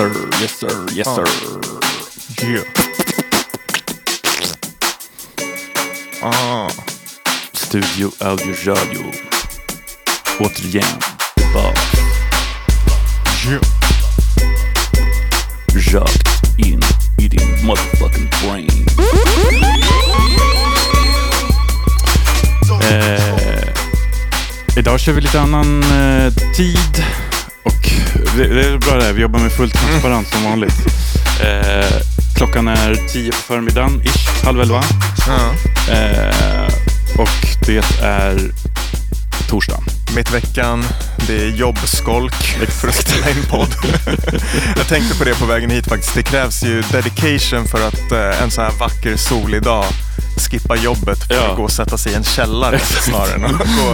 sir, yes sir, yes sir. Yeah. Ah. Studio Audio Radio. Återigen, bara Yeah. rakt in i din motherfucking brain. Eh, idag kör vi lite annan eh, tid det, det är bra det här. Vi jobbar med full transparens som vanligt. Eh, klockan är tio på förmiddagen, ish, halv elva. Ja. Eh, och det är torsdag. Mitt veckan, det är jobbskolk för att spela in podd. jag tänkte på det på vägen hit faktiskt. Det krävs ju dedication för att eh, en så här vacker solig dag skippa jobbet för Ja. att gå och sätta sig i en källare snarare än att gå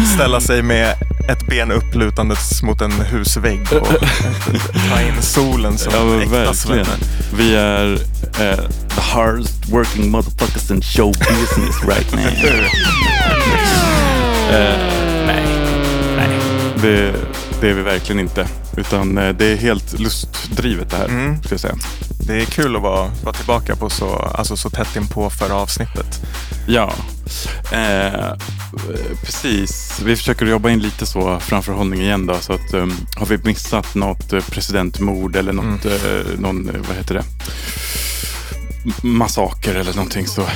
och ställa sig med ett ben upplutandes mot en husvägg och ta in solen som Ja, äkta verkligen. Vi är eh, the hardest working motherfuckers in show business right now. eh, nej, nej. Det, det är vi verkligen inte. Utan eh, det är helt lustdrivet det här, Mm. ska jag säga. Det är kul att vara, vara tillbaka på så, alltså så tätt in på förra avsnittet. Ja, eh, precis. Vi försöker jobba in lite så framförhållning igen då. Så att um, har vi missat något eh, presidentmord eller något, eh, någon, eh, vad heter det? Massaker eller någonting så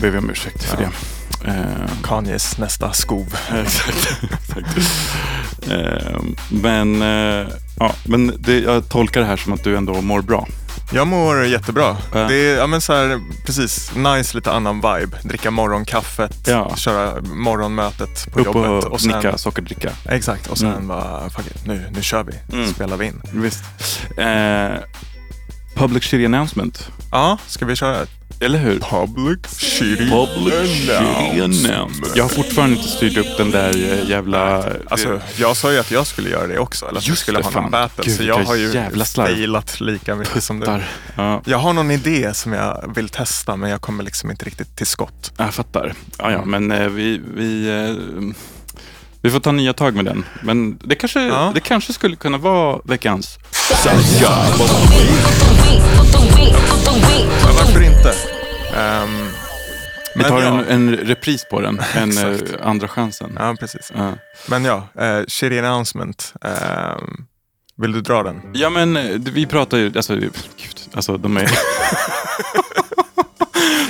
ber vi om ursäkt för Ja. det. Eh, Kanyes nästa skov. Exakt. exakt. Eh, men eh, ja, men det, jag tolkar det här som att du ändå mår bra. Jag mår jättebra. Ja. Det är ja, men så här, precis nice, lite annan vibe. Dricka morgonkaffet, Ja. köra morgonmötet på Upp jobbet. och, sen, nicka, sockerdricka. Exakt, och sen Mm. bara, fuck it, nu, nu kör vi. Mm. Spelar vi in. Visst. Eh, public shitty announcement. Ja, ska vi köra? Eller hur? Public shitty Public shitty announcement. Jag har fortfarande inte styrt upp den där eh, jävla... Alltså, jag sa ju att jag skulle göra det också, eller att vi Just skulle det, ha fan. någon battle. Gud, så jag har ju failat lika mycket som du. Puttar. Ja, Jag har någon idé som jag vill testa, men jag kommer liksom inte riktigt till skott. jag fattar. Ja, ja, men eh, vi... vi eh, vi får ta nya tag med den. Men det kanske, Ja. det kanske skulle kunna vara veckans... Ja, varför inte? Ehm, Vi tar ja. en, en repris på den. En eh, andra chansen. Ja, precis. Ja. Men ja, uh, shitty announcement. Ehm, vill du dra den? Ja men eh, vi pratar ju, alltså, gud, alltså de är...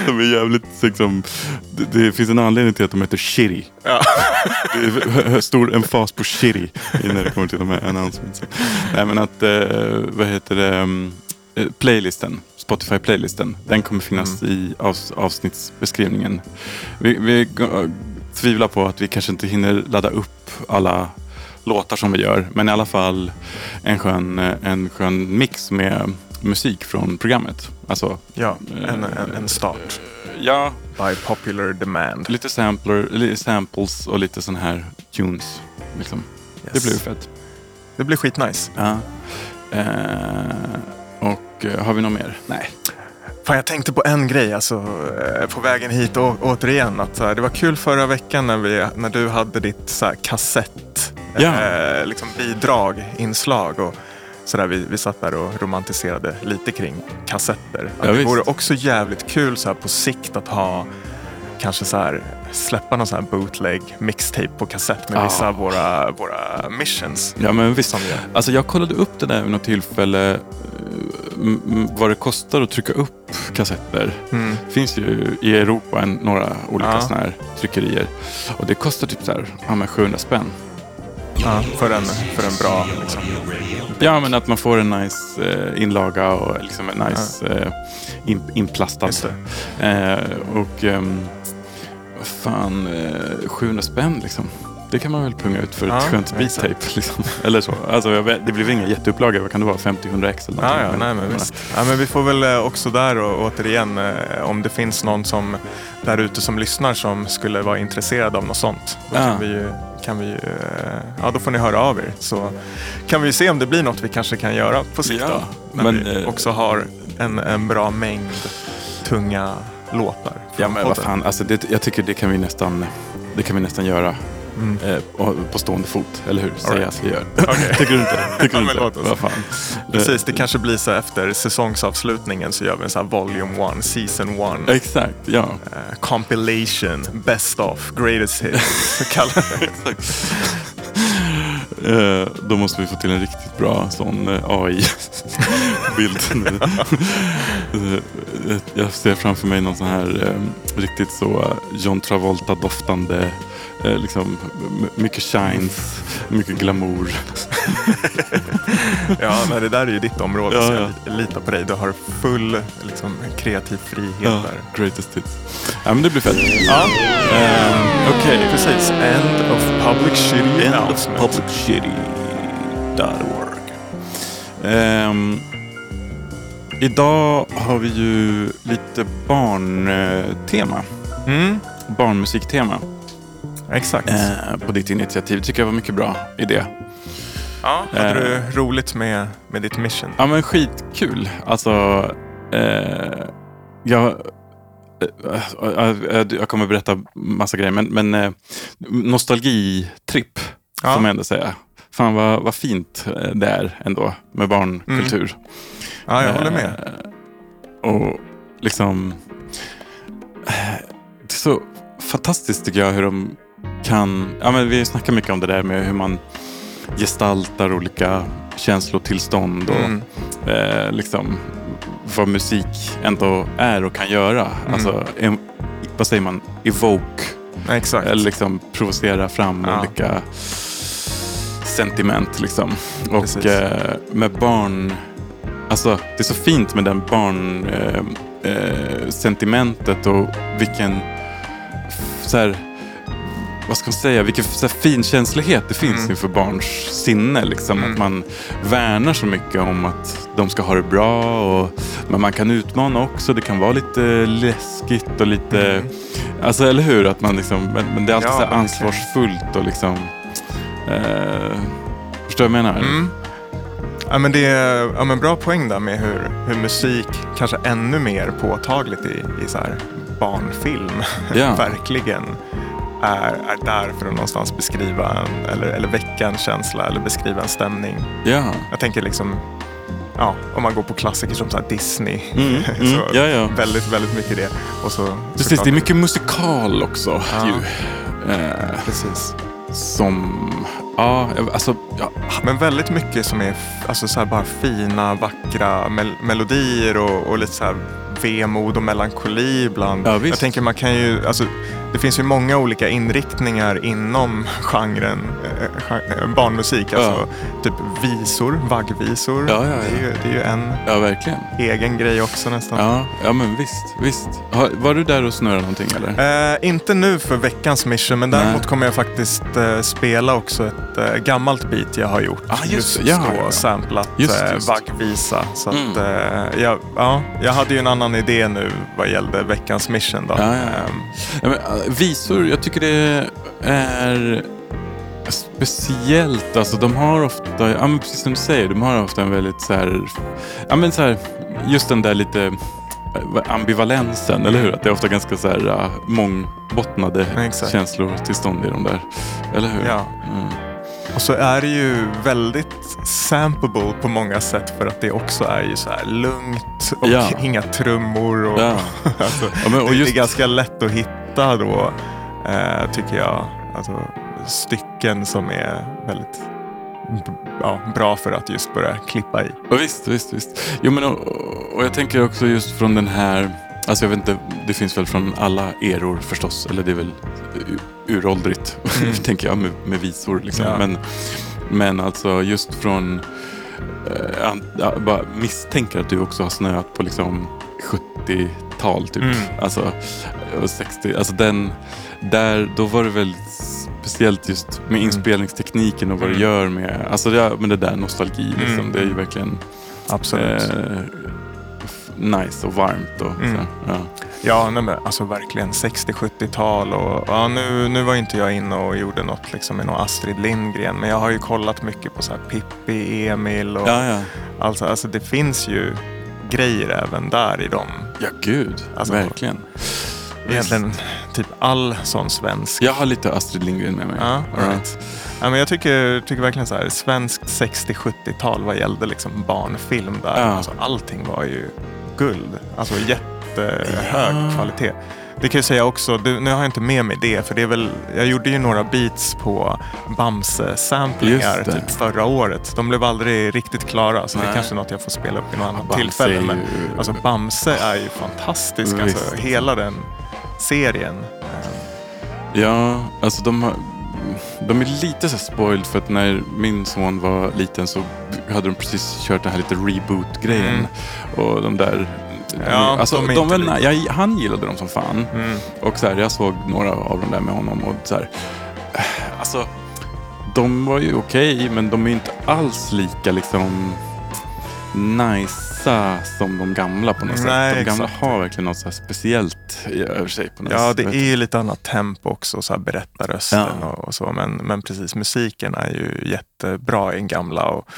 de är jävligt liksom, det, det finns en anledning till att de heter shitty. Ja. Det är stor emfas på shitty när det kommer till de här announcementsen. Nej men att, eh, vad heter det, um, eh, playlisten, Spotify-playlisten, den kommer finnas i avs, avsnittsbeskrivningen. Vi, vi tvivlar på att vi kanske inte hinner ladda upp alla låtar som vi gör. Men i alla fall en skön, eh, en skön mix med musik från programmet. Alltså, Ja, en, en, en start. ja, By popular demand. lite sampler, samples och lite sån här tunes. Liksom. Det Yes. blir fett. Det blir skitnice. Ja. Eh, och eh, har vi något mer? Nej. Fan, jag tänkte på en grej alltså, eh, på vägen hit å, återigen. Att, här, det var kul förra veckan när, vi, när du hade ditt så här, kassett Ja. eh, liksom bidrag, inslag. Och, så där, vi, vi satt där och romantiserade lite kring kassetter. Att Ja, det visst. vore också jävligt kul så här, på sikt att ha kanske så här, släppa någon så här bootleg mixtape på kassett med Ah. vissa av våra, våra missions. Ja men visst. Som vi gör. Alltså jag kollade upp det där vid något tillfälle. eh, vad det kostar att trycka upp kassetter. Mm. Det finns ju i Europa en, några olika Ja. såna här tryckerier. Och det kostar typ så här, ja, men 700 spänn. Ja, för, en, för en bra liksom. Ja men att man får en nice eh, inlaga och liksom en nice eh, in, inplastad. Eh, och vad fan, eh, 700 spänn liksom. Det kan man väl punga ut för ett Ja, skönt exakt. beat-tape. Liksom. Eller så. Alltså, vet, det blir väl inga jätteupplagor. Vad kan det vara? 50-100 ex eller Ja, någonting. ja, nej, men visst. Ja, men vi får väl eh, också där och återigen eh, om det finns någon som där ute som lyssnar som skulle vara intresserad av något sånt. Då Ja. kan vi ju, kan vi ju, eh, ja då får ni höra av er. Så kan vi se om det blir något vi kanske kan göra på sikt Ja, då. När men, vi eh, också har en, en bra mängd tunga låtar. Ja men vad fan, alltså det, jag tycker det kan vi nästan, det kan vi nästan göra Mm. Eh, på stående fot, eller hur? Säger jag Alright. att vi gör. Okej. Tycker du inte? Tycker Ja, du inte? oss. Vad fan. Precis, det kanske blir så efter säsongsavslutningen så gör vi en sån här volume one, season one. Exakt, ja. eh, compilation, best of, greatest hits. Det. Eh, då måste vi få till en riktigt bra sån eh, AI-bild. Eh, jag ser framför mig någon sån här eh, riktigt så eh, John Travolta-doftande, eh, liksom mycket shines, mycket glamour. Ja, men det där är ju ditt område Ja, så ja. jag litar på dig. Du har full liksom, kreativ frihet Ja, där. greatest hits. Ja, men det blir fett. Ja, Eh, Okej. precis. End of public shitty End of announcement. publicshitty.org. Ehm, idag har vi ju lite barntema. Mm, Barnmusiktema. Exakt. Eh, på ditt initiativ. tycker jag var mycket bra idé. ja, hade eh. du roligt med, med ditt mission? Ja men skitkul. Alltså, eh, jag, eh, eh, eh, jag kommer berätta massa grejer, men, men eh, nostalgitripp Ja. får man ändå säga. Fan vad, vad fint det är ändå med barnkultur. Ja, jag håller med. Eh, och liksom... eh, Det är så fantastiskt tycker jag hur de kan... Ja, men vi snackar mycket om det där med hur man gestaltar olika känslotillstånd och Mm. eh, liksom vad musik ändå är och kan göra. Mm. Alltså, em, vad säger man? Evoke. Exakt. Eller liksom provocera fram Ja. olika sentiment. Liksom. Och eh, med barn, alltså det är så fint med den barn eh, eh, sentimentet och vilken så här, vad ska man säga, vilken så här, finkänslighet det finns Mm. inför barns sinne. Liksom. Mm. Att man värnar så mycket om att de ska ha det bra. Och, men man kan utmana också. Det kan vara lite läskigt och lite Mm. Alltså eller hur? Att man liksom, men, det är alltid Ja, så här ansvarsfullt och liksom... Eh, förstår du vad jag menar? Mm. Ja, men det är ja, men bra poäng där med hur, hur musik kanske ännu mer påtagligt i, i så här barnfilm Ja. verkligen är, är där för att någonstans beskriva en, eller, eller väcka en känsla eller beskriva en stämning. Ja. Jag tänker liksom, ja, om man går på klassiker som så här Disney. Mm, mm, så ja, ja. Väldigt, väldigt mycket det. Och så, Precis, det är mycket musikal också. Ja. Ju. Eh, Precis. som... Ja, alltså... Ja, Men väldigt mycket som är alltså så bara fina, vackra mel- melodier och, och lite så här vemod och melankoli ibland. Ja. Jag tänker man kan ju, alltså, det finns ju många olika inriktningar inom genren gen- eh, barnmusik. Alltså, Typ visor, vaggvisor. Det, är ju, det är ju en ja, verkligen. egen grej också nästan. Ja, ja men visst. visst. Har, var du där och snurrade någonting eller? Eh, inte nu för veckans mission, men däremot Nej. kommer jag faktiskt eh, spela också ett eh, gammalt beat jag har gjort. Ah, just just. Ja, då ja, samplat Just, eh, just. vaggvisa. Så att, Mm. eh, jag, ja, jag hade ju en annan idé nu vad gällde veckans mission. Då. Ja, ja. Ehm, men, äh, visor, jag tycker det är speciellt. Alltså, de har ofta, ja, men precis som du säger, de har ofta en väldigt så här, ja, men så här, just den där lite äh, ambivalensen, eller hur? Att det är ofta ganska så här äh, mångbottnade Exakt. känslotillstånd i de där. Eller hur? Ja. Mm. Och så är det ju väldigt sampable på många sätt för att det också är ju så här lugnt och Ja. inga trummor. Och, Ja. alltså, Ja, men, och just, det är ganska lätt att hitta då, eh, tycker jag, alltså, stycken som är väldigt ja, bra för att just börja klippa i. Ja, visst, visst, visst. Jo, men, och, och jag tänker också just från den här, alltså jag vet inte, det finns väl från alla eror förstås, eller det är väl uråldrigt, Mm. tänker jag, med, med visor. Liksom. Ja. Men, men alltså just från, eh, an- jag bara misstänker att du också har snöat på liksom 70-tal typ. Mm. Alltså, och 60, alltså den, där, då var det väl speciellt just med Mm. inspelningstekniken och vad det gör med, alltså det, med det där nostalgi. Liksom. Mm. Det är ju verkligen Absolut. eh, nice och varmt. Och, Mm. så, ja. Ja, nej, men, alltså verkligen 60-70-tal och ja, nu, nu var inte jag inne och gjorde något liksom, med någon Astrid Lindgren men jag har ju kollat mycket på så här Pippi, Emil och ja, ja. alltså, alltså det finns ju grejer även där i dem. Ja, gud. Alltså- verkligen. Egentligen typ all sån svensk. Jag har lite Astrid Lindgren med mig. Ja, All right. Ja, men jag tycker, tycker verkligen så här, svenskt 60-70-tal vad gällde liksom barnfilm där. Ja. Alltså, allting var ju guld. Alltså jättehög Ja. kvalitet. Det kan jag säga också, du, nu har jag inte med mig det, för det är väl, jag gjorde ju några beats på Bamse-samplingar typ förra året. De blev aldrig riktigt klara, så det är Nej. kanske något jag får spela upp i något annat Bamse tillfälle. är Men ju- alltså, Bamse är ju fantastisk, Visst. alltså, hela den serien. Ja, alltså de har... De är lite så spoiled för att när min son var liten så hade de precis kört den här lite reboot-grejen. Mm. Och de där... Ja, alltså, de de lika. jag, han gillade dem som fan. Mm. Och så här, jag såg några av dem där med honom och så här, alltså, de var ju okej, men de är inte alls lika liksom nicea som de gamla på något Nej, sätt. De gamla exakt. har verkligen något så speciellt över sig. På något Ja, det är ju lite annat tempo också, så här berättarrösten Ja. och, och så. Men, men precis, musiken är ju jättebra i den gamla. Och,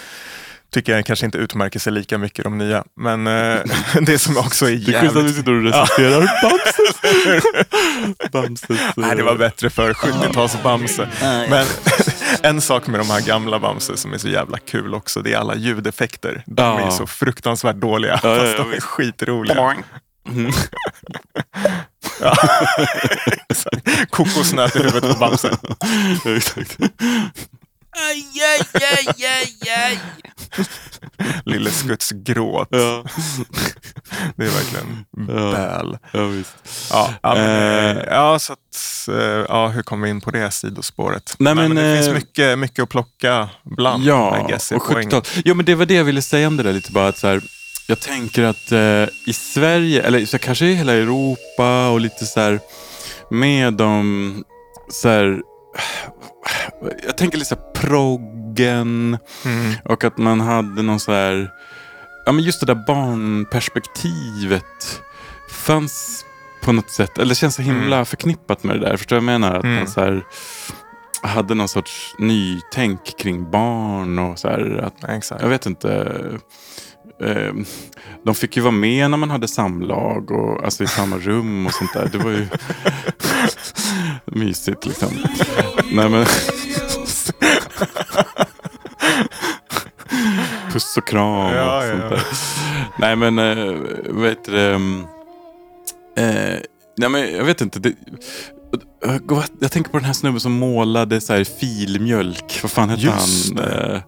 tycker jag kanske inte utmärker sig lika mycket i de nya. Men eh, det som också är Det är schysst att jävligt... sitter och recenserar Bamses. Bamses. Nej, det var bättre för 70-tals Bamse. Men en sak med de här gamla Bamse som är så jävla kul också, det är alla ljudeffekter. De är Ja. ju så fruktansvärt dåliga, Ja, ja, fast de är visst. skitroliga. Mm. Kokosnöt i huvudet på Bamse. Exakt. Aj, aj, aj, aj, aj. Lille Skutts gråt. Ja. Det är verkligen Ja. väl. ja, visst. Ja, ja, men, Eh. eh, ja, så att, eh, ja, hur kom vi in på det sidospåret? Nej, men, men, det eh, finns mycket, mycket att plocka bland. Ja, guess, och poängen. 70-tal. Jo, men det var det jag ville säga om det där lite bara. Att så här, jag tänker att eh, i Sverige, eller så kanske i hela Europa och lite så här med de så här, jag tänker lite så här proggen Mm. och att man hade någon så här, ja men just det där barnperspektivet fanns på något sätt, eller känns så himla förknippat med det där. Förstår du vad jag menar? Att Mm. man så här, hade någon sorts nytänk kring barn och så här, att Exakt. jag vet inte. Eh, de fick ju vara med när man hade samlag och alltså i samma rum och sånt där. Det var ju mysigt liksom. Nej, men... Puss och kram och Ja, sånt ja. där. Nej men, äh, det? um, eh, nej men jag vet inte. Det, jag tänker på den här snubben som målade så här filmjölk. Vad fan hette Just han? Eh,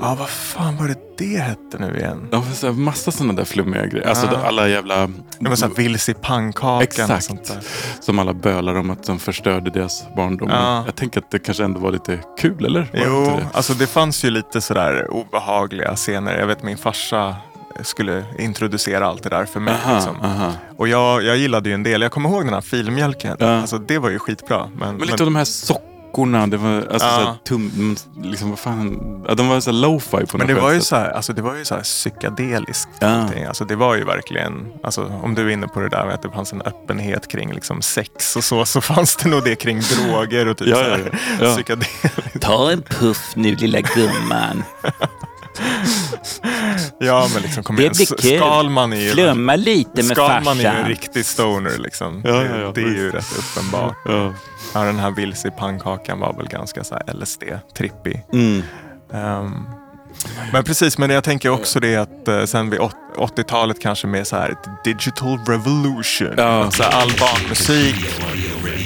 Ja, vad fan var det det hette nu igen? Har så här massa sådana där flummiga grejer. Alltså Ja. alla jävla... Det var så här vilse i pannkakan och Exakt. sånt där. Som alla bölar om att de förstörde deras barndom. Ja. Jag tänker att det kanske ändå var lite kul, eller? Var Jo, det? alltså det fanns ju lite sådär obehagliga scener. Jag vet min farsa skulle introducera allt det där för mig. Aha, Liksom. aha. Och jag, jag gillade ju en del. Jag kommer ihåg den här filmjölken. Ja. Alltså, det var ju skitbra. Men, Men lite av de här sockorna, det var alltså Ja. så här tum, liksom vad fan, ja, de var så lo-fi på Men något det var ju sätt. så här, alltså det var ju så här psykedeliskt. Ja. Alltså det var ju verkligen, alltså om du är inne på det där med att det fanns en öppenhet kring liksom sex och så, så fanns det nog det kring droger och typ Ja, ja. Ja. psykedeliskt. Ta en puff nu lilla gumman. Ja, men liksom kom Det igen. blir. Skalman är ju, Flumma lite med Skalman är ju en riktig stoner liksom. Ja, det, ja, ja, det är ju rätt uppenbart. Ja. Ja, den här vilse pannkakan var väl ganska så här LSD-trippig. Mm. Ehm, men precis, men jag tänker också det att uh, sen vid åt- 80-talet kanske med så här ett digital revolution. Ja. Så här all barnmusik,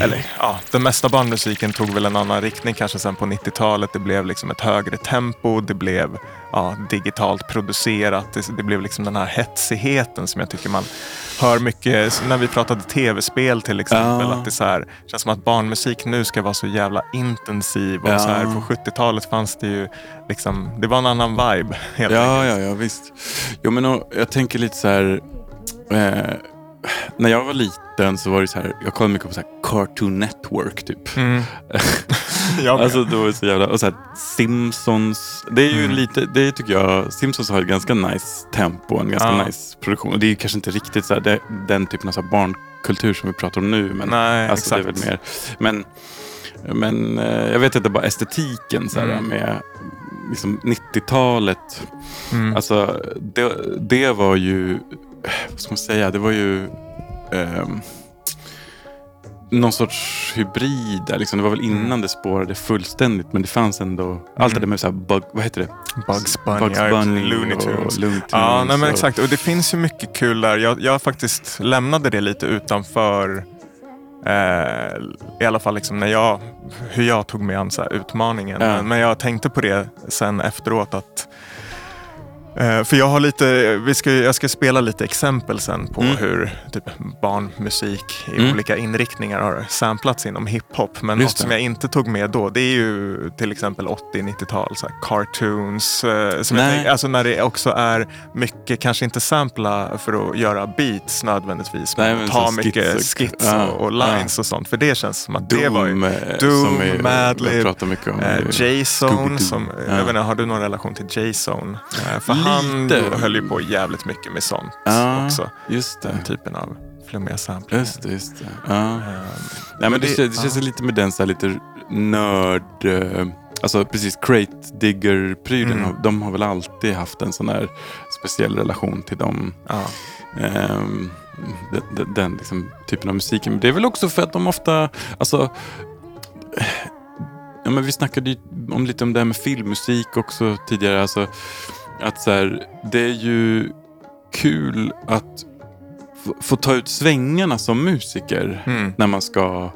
eller ja, den mesta barnmusiken tog väl en annan riktning kanske sen på 90-talet. Det blev liksom ett högre tempo, det blev ja, digitalt producerat. Det, det blev liksom den här hetsigheten som jag tycker man hör mycket när vi pratade tv-spel till exempel. Ja. Att det så här, känns som att barnmusik nu ska vara så jävla intensiv. Och Ja. så här, på 70-talet fanns det ju liksom, det var en annan vibe helt Ja, enkelt. ja, ja, visst. Jo, men och, jag tänker lite så här. Eh, när jag var liten så var det så här. Jag kollade mycket på så här Cartoon Network typ. Mm. Alltså det var så jävla, och så här, Simpsons. Det är ju Mm. lite, det tycker jag, Simpsons har ett ganska nice tempo, en ganska Ja. nice produktion. Och det är ju kanske inte riktigt så här, det, den typen av så barnkultur som vi pratar om nu. Men, Nej, alltså, det är exakt. väl mer, men, men eh, jag vet inte, bara estetiken så här, Mm. med liksom 90-talet. Mm. Alltså det, det var ju, vad ska man säga, det var ju ehm, någon sorts hybrid där. Liksom. Det var väl innan Mm. det spårade fullständigt. Men det fanns ändå allt det där med så bug, vad heter det? Bugs Bunny, Bugs ja, Bunny Looney Tunes. Looney Ja, nej, men exakt. Och det finns ju mycket kul där. Jag, jag faktiskt lämnade det lite utanför eh, i alla fall liksom när jag, hur jag tog mig an så här, utmaningen. Ja. Men, jag tänkte på det sen efteråt att eh, för jag har lite, vi ska, jag ska spela lite exempel sen på Mm. hur typ, barnmusik i Mm. olika inriktningar har samplats inom hiphop. Men Just något det. som jag inte tog med då det är ju till exempel 80-90-tal, så här cartoons. Eh, som jag alltså när det också är mycket, kanske inte sampla för att göra beats nödvändigtvis, men, Nej, men ta mycket skits och- skits ja, och, och lines och sånt. För det känns som att det var ju... Doom, eh, Doom, Madlib. Eh, J-Zone, som, Ja. jag vet inte, har du någon relation till J-Zone? Lite. han höll ju på jävligt mycket med sånt Ja, också. just det. Den typen av flummiga samplingar. Just det, just det. Ja. Ehm, Nej, men det, det- det känns lite med den så här lite nörd... Eh, alltså precis, crate digger-prylen. Mm. De har väl alltid haft en sån här speciell relation till dem. ja. Ehm, den, den, liksom, typen av musik. Men det är väl också för att de ofta, alltså Ja, men vi snackade ju om lite om det här med filmmusik också tidigare. Alltså, att så här, det är ju kul att få, ta ut svängarna som musiker Mm. när man ska...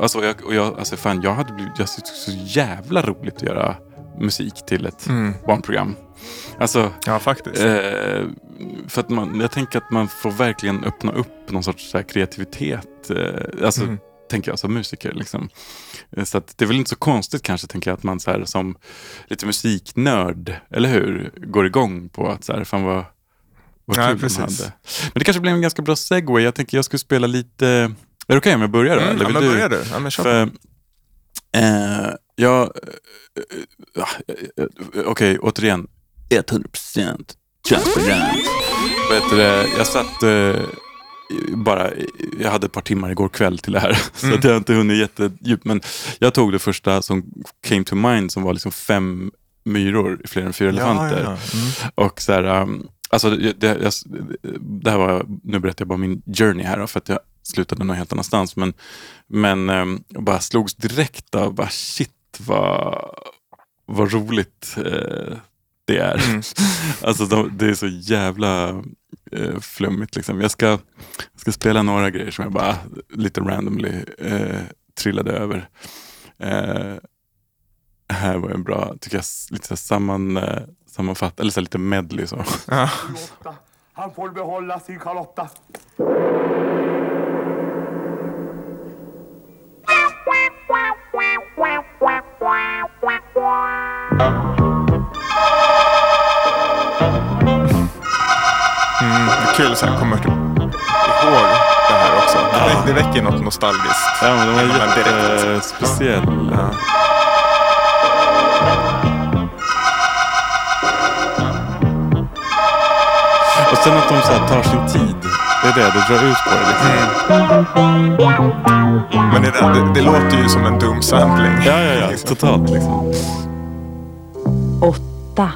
Alltså, jag, och jag, alltså fan, jag hade blivit jag tyckte så jävla roligt att göra musik till ett Mm. barnprogram. Alltså, Ja, faktiskt. Eh, för att man, jag tänker att man får verkligen öppna upp någon sorts så kreativitet. Eh, alltså, Mm. tänker jag som musiker. Liksom. Eh, Så det är väl inte så konstigt kanske, tänker jag, att man så här, som lite musiknörd, eller hur, går igång på att så här, fan vad, vad Ja, kul de precis. hade. Men det kanske blev en ganska bra segway. Jag tänker jag skulle spela lite... Är det okej om jag börjar då? Mm, eller ja, vill men du? börjar du? Ja, men. För, eh, jag... eh, eh, Okej, återigen. 100% transparent. Vad heter det? Jag satt eh, bara... Jag hade ett par timmar igår kväll till det här. Så Mm. att jag inte hunnit jättedjupt. Men jag tog det första som came to mind som var liksom fem myror i fler än fyra elefanter. Ja, ja, ja. Mm. Och så här, um, alltså det, det, jag, det här var, nu berättar jag bara min journey här för att jag slutade någon helt annanstans. Men, men um, jag bara slogs direkt av, bara shit vad, vad roligt eh, det är. Mm. alltså de, det är så jävla eh, flummigt liksom. Jag ska, jag ska spela några grejer som jag bara lite randomly eh, trillade över. Eh, här var en bra, tycker jag, lite så samman, eh, sammanfatt, eller så lite medley så. Ja. Han får behålla sin Charlotta. Mm. Det är kul att så här komma ihåg det här också. Det, vä- det väcker något nostalgiskt. Ja, men de Ja, var jättespeciella. Ja. Och sen att de så här tar sin tid. Det är det, det drar ut på det liksom. Men det, där, det, det låter ju som en dum sampling. Ja, ja, ja, Liksom. totalt liksom. åtta,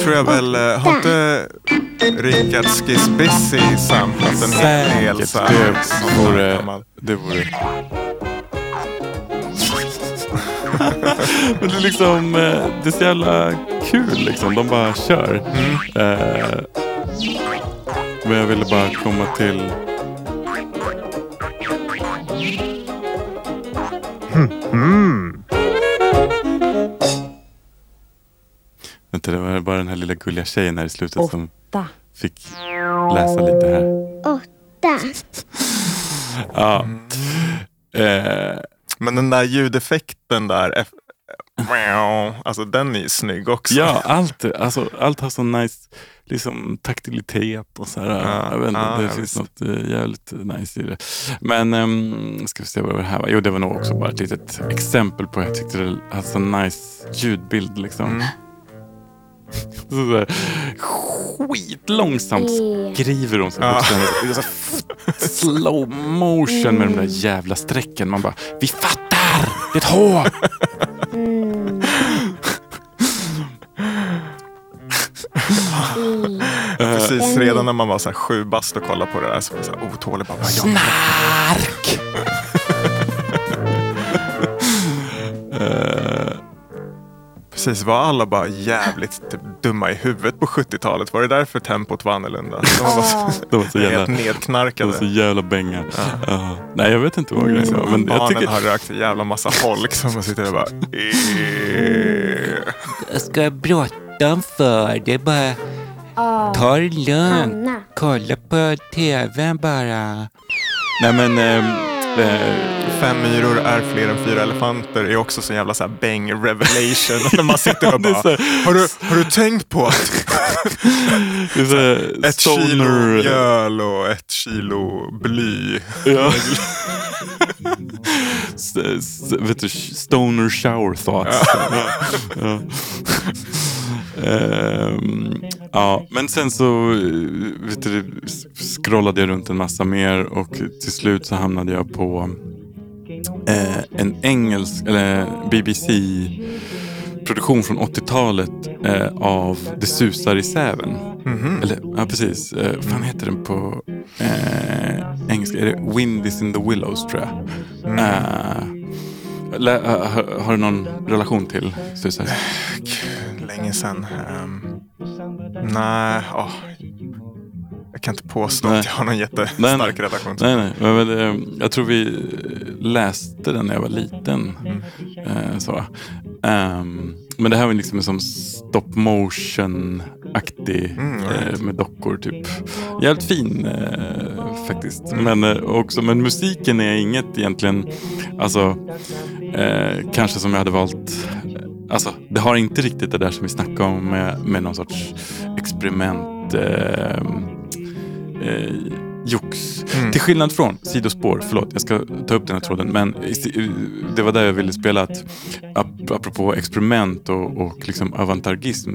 tror jag väl, eh, har inte Rickard Skissbissi samplat en hel del? Det vore... Det vore... Men det är liksom, eh, det är så jävla kul liksom. De bara kör. Eh, men jag ville bara komma till... Vänta, det var bara den här lilla gulliga tjejen här i slutet som åtta, fick läsa lite här. åtta, Ja. Eh, Men den där ljudeffekten där, Wow. alltså den är ju snygg också. Ja, allt, alltså, allt har sån nice liksom, taktilitet och så här. Ja, jag vet inte, ja, det finns visst. något uh, jävligt nice i det. Men um, ska vi se vad det här var. Jo, det var nog också bara ett litet exempel på jag tyckte det hade sån nice ljudbild liksom. Mm. Så skitlångsamt skriver hon så Ja. så slow motion med de där jävla strecken. Man bara, vi fattar! Det är ett H! Precis precis redan när man var så här sju bast och kollade på det där så var det så här otålig. Bara, Snark! Precis, var alla bara jävligt typ, dumma i huvudet på 70-talet? Var det därför tempot var annorlunda? De var så, de var så helt jävla, de nedknarkade. var så jävla bänga. Ja. Nej, jag vet inte vad grejen var. Men jag Barnen tycker, har rökt en jävla massa liksom och sitter där och bara... Jag ska bråttom för det. Bara ta det lugnt. Kolla på tvn bara. nej men, eh, Fem myror är fler än fyra elefanter är också så jävla så bang revelation. När man sitter och bara, har du, har du tänkt på att ett kilo mjöl och ett kilo bly. Ja. Vet du, stoner shower thoughts. Ja. Ehm, ja, men sen så vet du, scrollade jag runt en massa mer och till slut så hamnade jag på eh, en engelsk, eller BBC produktion från 80-talet eh, av Det susar i säven. Eller, ja precis. Eh, vad fan heter den på eh, engelska? Är det Wind is in the Willows tror jag. Eh, lä- eh, har, har du någon relation till Susar? Länge sedan. Um, nej, åh. Jag kan inte påstå Nej. att jag har någon jättestark Nej, nej. relation till Nej, nej. Men, men, eh, jag tror vi läste den när jag var liten. Eh, så. Ehm, men det här var liksom en som stop motion-aktig Mm, right. eh, med dockor typ. Jävligt fin faktiskt. Men, eh, också, men musiken är inget egentligen, alltså kanske som jag hade valt. Alltså, det har inte riktigt det där som vi snackade om med, med någon sorts experiment. Eh, eh, jox. Till skillnad från sidospår, förlåt jag ska ta upp den här tråden. Men si- det var där jag ville spela att ap apropå experiment och, och liksom avantgardism,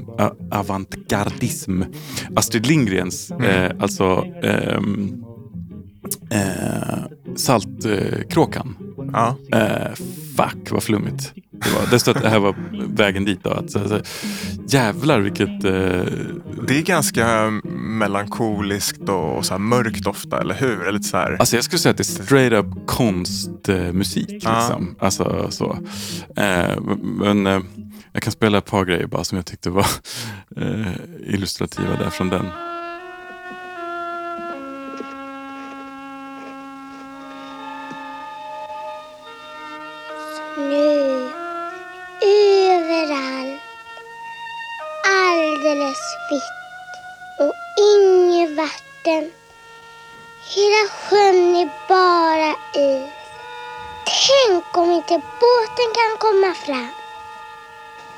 avantgardism. Astrid Lindgrens, eh, alltså ehm, eh, Saltkråkan. Ja. Eh, fuck vad flummigt det var. Det stod att det här var vägen dit. Då. Att, så, så, jävlar vilket... Eh, Det är ganska melankoliskt och så här mörkt ofta, eller hur? Eller lite så här, Alltså jag skulle säga att det är straight up konstmusik. Liksom. Alltså, så. Eh, men eh, jag kan spela ett par grejer bara som jag tyckte var eh, illustrativa där från den. Vatten. Hela sjön är bara is. Tänk om inte båten kan komma fram.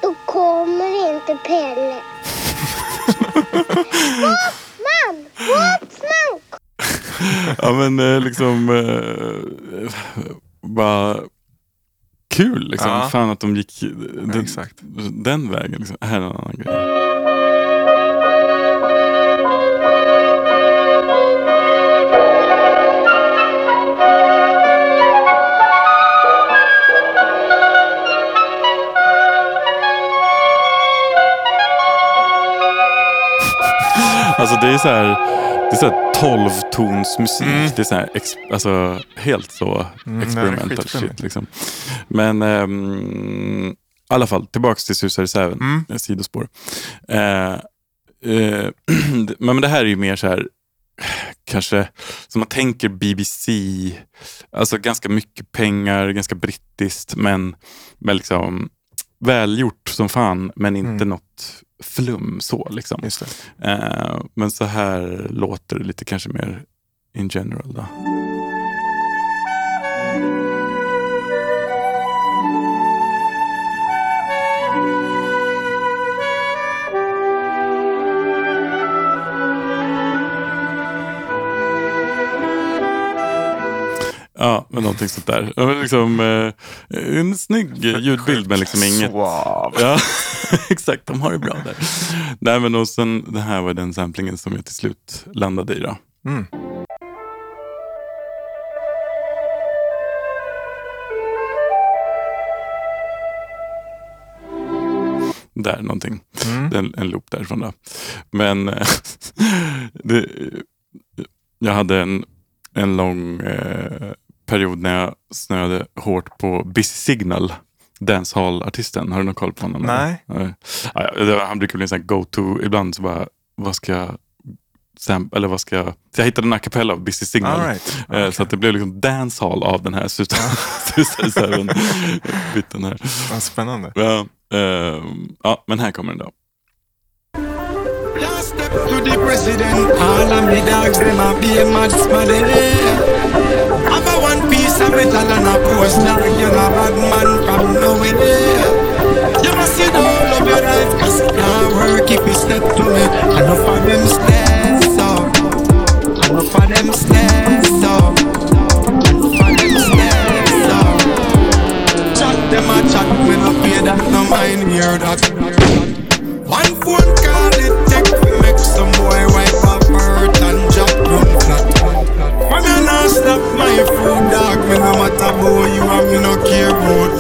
Då kommer inte Pelle. Båtsman! Båtsman! Ja men eh, liksom eh, bara kul liksom. Ja. Fan att de gick den, exakt. den vägen. Liksom. Här är en annan grej. Alltså det är så här, det är så här 12-tonsmusik. Det är så här, ex, alltså helt så Mm, experimental skitflummigt. shit. Liksom. Men ehm, i alla fall, tillbaks till Susar i säven, Mm. sidospår. Eh, eh, men det här är ju mer så här, kanske som man tänker BBC, alltså ganska mycket pengar, ganska brittiskt, men, men liksom välgjort som fan, men inte Mm. något flum så liksom. Eh, men så här låter det lite kanske mer in general. Då. Ja, men någonting sånt där. Men Liksom, eh, en snygg ljudbild men liksom inget. Ja, exakt. De har det bra där. Nej, men och sen, det här var den samplingen som jag till slut landade i. Då. Mm. Där någonting. Mm. En, en loop därifrån. Då. Men eh, det, jag hade en, en lång eh, period när jag snöade hårt på Busy Signal. Dancehall-artisten. Har du någon koll på honom? Nej. Nej. Ja, han brukar bli en sån go-to. Ibland så bara, vad ska jag... sam- Eller vad ska jag... Så jag hittade en a cappella av Busy Signal. Right. Eh, Så att det blev liksom dancehall av den här här. Vad spännande. Ja, ehm, ja, men här kommer den då. To the president. All of me dogs, them a be a mad. Have a one piece of metal and a post dog. You're a bad man from nowhere. You must see the whole of your life, cause it can't work if you step to me. Enough of them stairs up. Enough of them stairs up. Enough of them stairs up. Chat them a chat, me no pay that, no mind hear that. One phone call it take stop my food dog, me no matter about you and me no care about.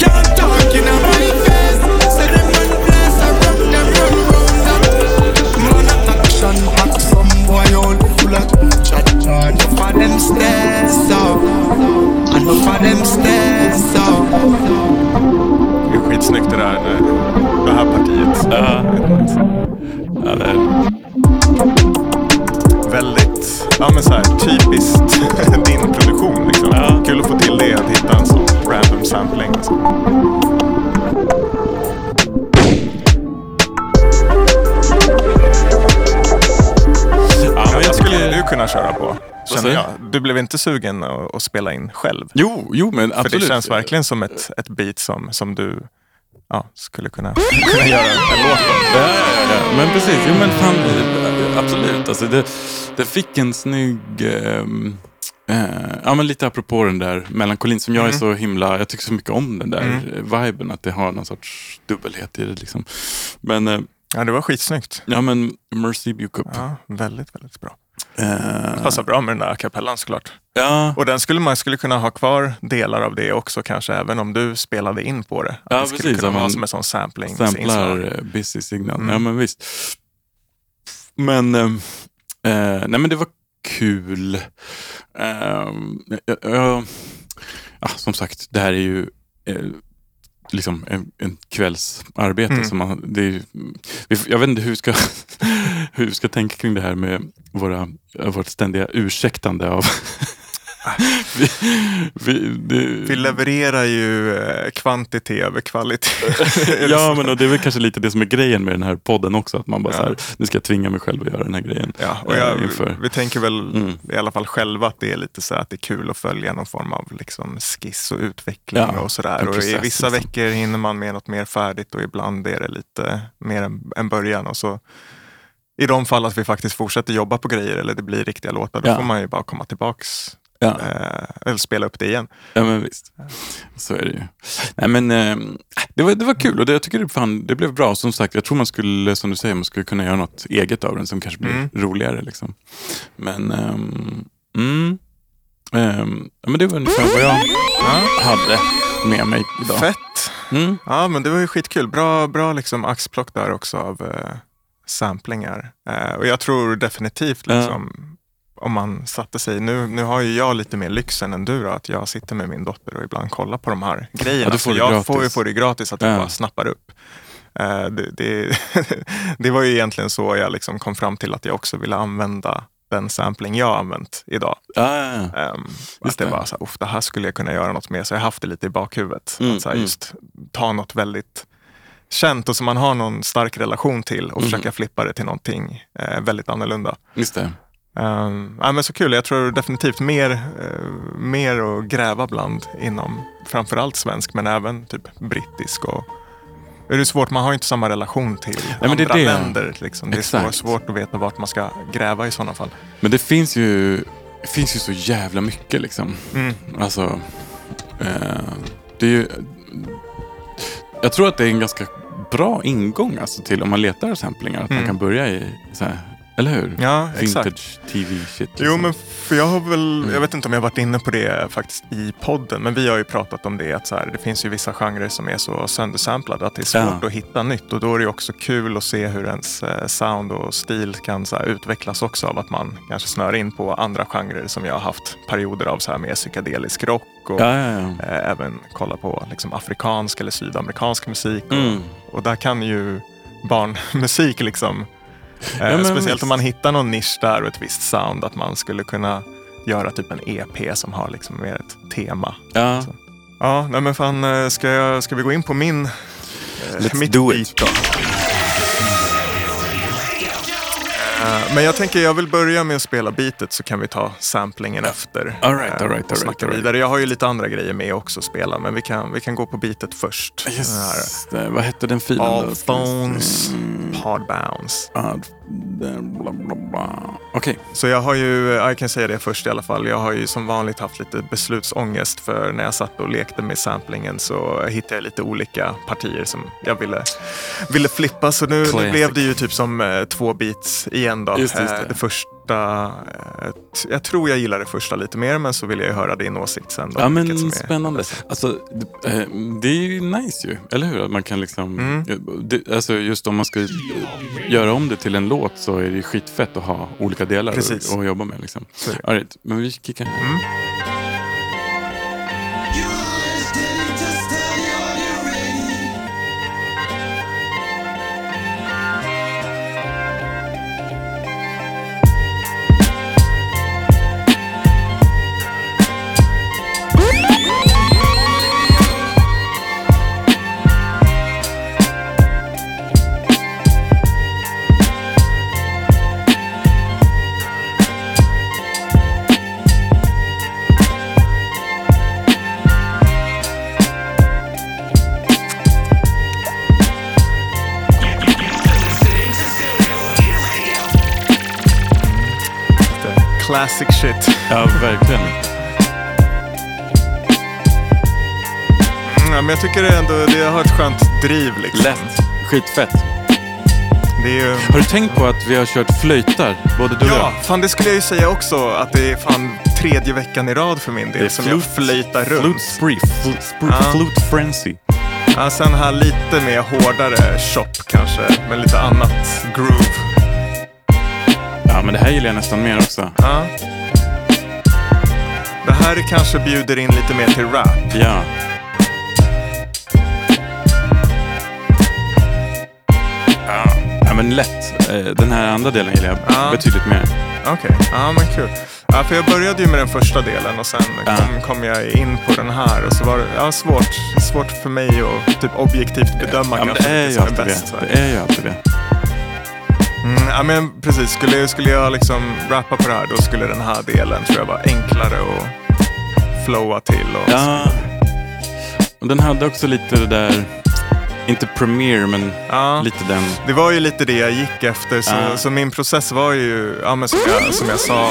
Can't talk in my face, say them man place I run them run round that. Man action back some boy all full of chat. Enough of them stairs up, enough of them stairs up. Det är skitsnyggt det där. Det här partiet. Ja, ja, det är, Väldigt, ja men så här, typiskt din produktion. Liksom. Ja. Kul att få till det, att hitta en sån random sampling. Alltså. ja, Ja, men det skulle du kunna köra på, känner jag. Du blev inte sugen att, att spela in själv? Jo, jo, men absolut. För det känns verkligen som ett, ett beat som, som du ja, skulle kunna, kunna göra en låt. Ja, ja, ja. Men precis. Jo, men fan, eh, absolut. Alltså, det, det fick en snygg... ehm, eh, ja, men lite apropå den där melankolin som jag är så himla... Jag tycker så mycket om den där eh, viben. Att det har någon sorts dubbelhet i det. Liksom. Men, eh, Ja, det var skitsnyggt. ja, men Mercy Bukup. Ja, väldigt, väldigt bra. Eh, Passar bra med den där kapellan såklart. Ja, Och den skulle man skulle kunna ha kvar delar av det också kanske, även om du spelade in på det. Att Ja, det skulle precis, kunna vara som en sån sampling. samplar Busy Signal. Mm. Ja, men visst. Men, eh, eh, nej, men det var kul. Eh, jag, ja, som sagt, det här är ju eh, liksom en, en kvällsarbete. Mm. Som man, det är, jag vet inte hur vi ska, hur vi ska tänka kring det här med våra, vårt ständiga ursäktande av vi, vi, det, Vi levererar ju eh, kvantitet över kvalitet. Ja, men och det är väl kanske lite det som är grejen med den här podden också. Att man bara Ja. så här, nu ska jag tvinga mig själv att göra den här grejen. Ja, och eh, jag, inför. vi tänker väl Mm. i alla fall själva att det är lite så här att det är kul att följa någon form av liksom skiss och utveckling Ja, och sådär. en Och i vissa liksom. veckor hinner man med något mer färdigt och ibland är det lite mer än, än början. Och så i de fall att vi faktiskt fortsätter jobba på grejer eller det blir riktiga låtar, då Ja. får man ju bara komma tillbaks Ja. eh, eller spela upp det igen. Ja, men visst. Så är det ju. Nej, men, eh, det, var, det var kul och det, jag tycker det, fan, det blev bra. Som sagt, jag tror man skulle, som du säger, man skulle kunna göra något eget av den som kanske blir Mm. roligare. Liksom. Men, ehm, mm, ja, men det var ungefär vad jag hade med mig idag. Fett! Mm. Ja, men det var ju skitkul. Bra, bra liksom axplock där också av eh, samplingar. Eh, och jag tror definitivt Ja. liksom, om man satte sig, nu, nu har ju jag lite mer lyxen än du då, att jag sitter med min dotter och ibland kollar på de här grejerna. Ja, du får jag gratis. får ju få det gratis, att jag Ja. bara snappar upp. Eh, det, det, det var ju egentligen så jag liksom kom fram till att jag också ville använda den sampling jag har använt idag. Ja, ja, ja. Um, att det var så här, "Uff, det här skulle jag kunna göra något med. Så jag har haft det lite i bakhuvudet. Mm, att så här, mm. just ta något väldigt känt och som man har någon stark relation till och Mm. försöka flippa det till någonting eh, väldigt annorlunda. Just det. Um, ja, men så kul, jag tror definitivt mer, eh, mer att gräva bland inom framförallt svensk men även typ brittisk. Och, det är svårt, man har ju inte samma relation till det är andra det. länder. Liksom. Det är svårt att veta vart man ska gräva i sådana fall. Men det finns ju, det finns ju så jävla mycket liksom. Mm. Alltså, eh, det är ju... Jag tror att det är en ganska bra ingång alltså, till om man letar samplingar. Att man Mm. kan börja i så här, Eller hur? Ja. Vintage TV-shit. Jo, liksom. men för jag har väl, Mm. jag vet inte om jag varit inne på det faktiskt i podden, men vi har ju pratat om det att så här, det finns ju vissa genrer som är så söndersamplade att det är svårt Ja. att hitta nytt och då är det ju också kul att se hur ens eh, sound och stil kan så här, utvecklas också av att man kanske snör in på andra genrer som jag har haft perioder av så här mer psykedelisk rock och ja, ja. eh, även kolla på liksom, afrikansk eller sydamerikansk musik. Och, Mm. och där kan ju barnmusik liksom, eh, men speciellt om man hittar någon nisch där och ett visst sound, att man skulle kunna göra typ en EP som har liksom mer ett tema. ja. Så. Ja, nej men fan, eh, ska, jag, ska vi gå in på min, eh, Let's mitt do beat it. då? Eh, Men jag tänker jag vill börja med att spela beatet så kan vi ta samplingen efter. All right, eh, all right, och all snacka right, all right. vidare. Jag har ju lite andra grejer med också att spela men vi kan, vi kan gå på beatet först. Yes. Vad hette den filen? All phones, Mm. podbounce. All- Okej. Så jag har ju, jag kan säga det först i alla fall, jag har ju som vanligt haft lite beslutsångest för när jag satt och lekte med samplingen så hittade jag lite olika partier som jag ville, ville flippa. Så nu, nu blev det ju typ som eh, två beats igen då. Just just Eh, det. det första, jag tror jag gillar det första lite mer men så vill jag höra din åsikt sen. Då, Ja men är spännande. Alltså, det, eh, det är ju nice ju, eller hur? Att man kan liksom, Mm. det, alltså just om man ska göra om det till en låt så är det skitfett att ha olika delar att, jobba med. Liksom. Right, men vi kickar. Mm. Driv. Liksom. Lätt. Skitfett. Det är ju... Har du tänkt på att vi har kört flöjtar, både du och Ja, jag? fan det skulle jag ju säga också att det är fan tredje veckan i rad för min del som jag flöjtar runt. Flute spree, flute, spree, Ja. flute frenzy. Ja, sen här lite mer hårdare shop kanske, med lite annat groove. Ja, men det här gillar jag nästan mer också. Ja. Det här kanske bjuder in lite mer till rap. Ja. Ja, men lätt. Eh, Den här andra delen gillar jag Ja. betydligt mer. Okej, ja men kul. Ja, för jag började ju med den första delen och sen Ja. kom, kom jag in på den här och så var det ja, svårt, svårt för mig att typ objektivt bedöma Ja, men det är ju alltid bäst. det. Det är ju alltid det. Mm, ja, men precis. Skulle, skulle jag liksom rappa på det här då skulle den här delen tror jag vara enklare att flowa till. Och Ja. Och den hade också lite det där, inte Premiere, men Ja. lite den. Det var ju lite det jag gick efter. Så, Ja. så min process var ju, ja, men som, jag, som jag sa,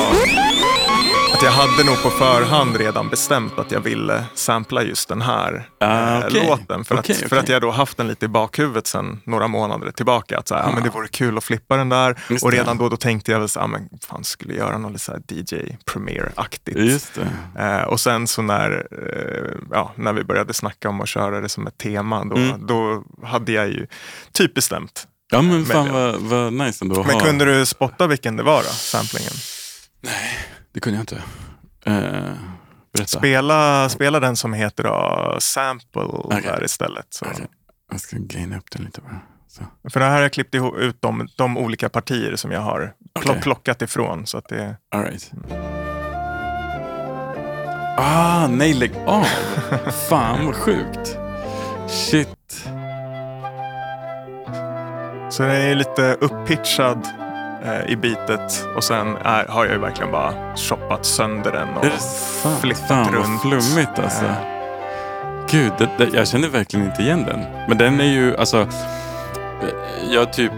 att jag hade nog på förhand redan bestämt att jag ville sampla just den här Ah, eh, okej. låten. För, Okej, att, för okej. att jag då haft den lite i bakhuvudet sedan några månader tillbaka. Att så här, ja, men det vore kul att flippa den där. Just och det. redan då, då tänkte jag väl så här, men fan skulle jag göra något så DJ Premiere-aktigt. Eh, och sen så när, eh, ja, när vi började snacka om att köra det som ett tema, då, Mm. då hade jag ju typ bestämt. Ja men fan Men- vad, vad nice ändå att Men ha. kunde du spotta vilken det var då, samplingen? Det kunde jag inte. Eh, berätta. Spela, spela den som heter då Sample Okej. där istället. Så. Okej. Jag ska gaina upp den lite bara. Så. För det här har jag klippt ihop, ut de, de olika partier som jag har pl- Okej. plockat ifrån. Så att det, All right. Ah, nej lägg av. Fan vad sjukt. Shit. så den är lite upppitchad eh, i bitet och sen är, har jag ju verkligen bara shoppat sönder den och sant? flippat Fan runt. vad flummigt alltså. Eh, Gud, det, det, jag känner verkligen inte igen den. Men den är ju, alltså, eh, jag typ,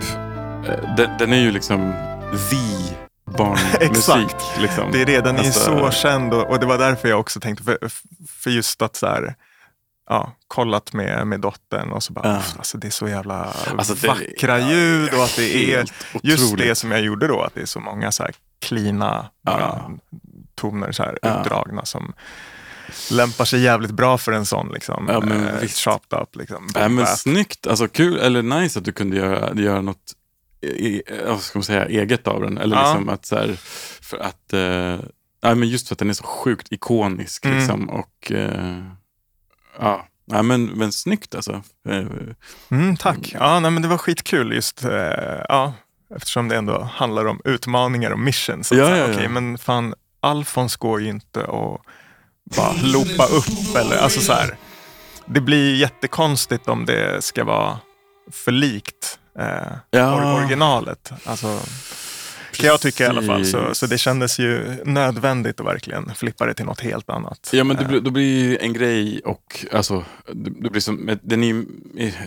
eh, den, den är ju liksom the barnmusik. Liksom. Det är det, den är Alltså- så känd och, och det var därför jag också tänkte, för, för just att så här, ja, kollat med, med dottern och så bara, Ja. "Uff, alltså det är så jävla Alltså, det- vackra ljud och att det är just otroligt. det som jag gjorde då, att det är så många så här klina Ja. toner så här Ja. utdragna som lämpar sig jävligt bra för en sån liksom, Ja, men eh, chopped up. Liksom, Nej, men snyggt, alltså kul, eller nice att du kunde göra, göra något e- e- vad ska man säga, eget av den. Eller Ja. liksom att så här, för att, eh, ja, men just för att den är så sjukt ikonisk. Mm. Liksom, och eh, ja, ja men, men snyggt alltså. Eh, Mm, tack. Ja, nej, men det var skitkul just, eh, ja, eftersom det ändå handlar om utmaningar och missions. Så Ja, säga, ja, ja. Okej, men fan, Alfons går ju inte att bara loopa upp eller, alltså så här. Det blir jättekonstigt om det ska vara för likt eh, Ja. or- originalet. Alltså, kan jag tycka i alla fall. Så, Precis. så det kändes ju nödvändigt att verkligen flippa det till något helt annat. Ja men det, Eh, blir- då blir ju en grej och alltså, det, blir som, den är ju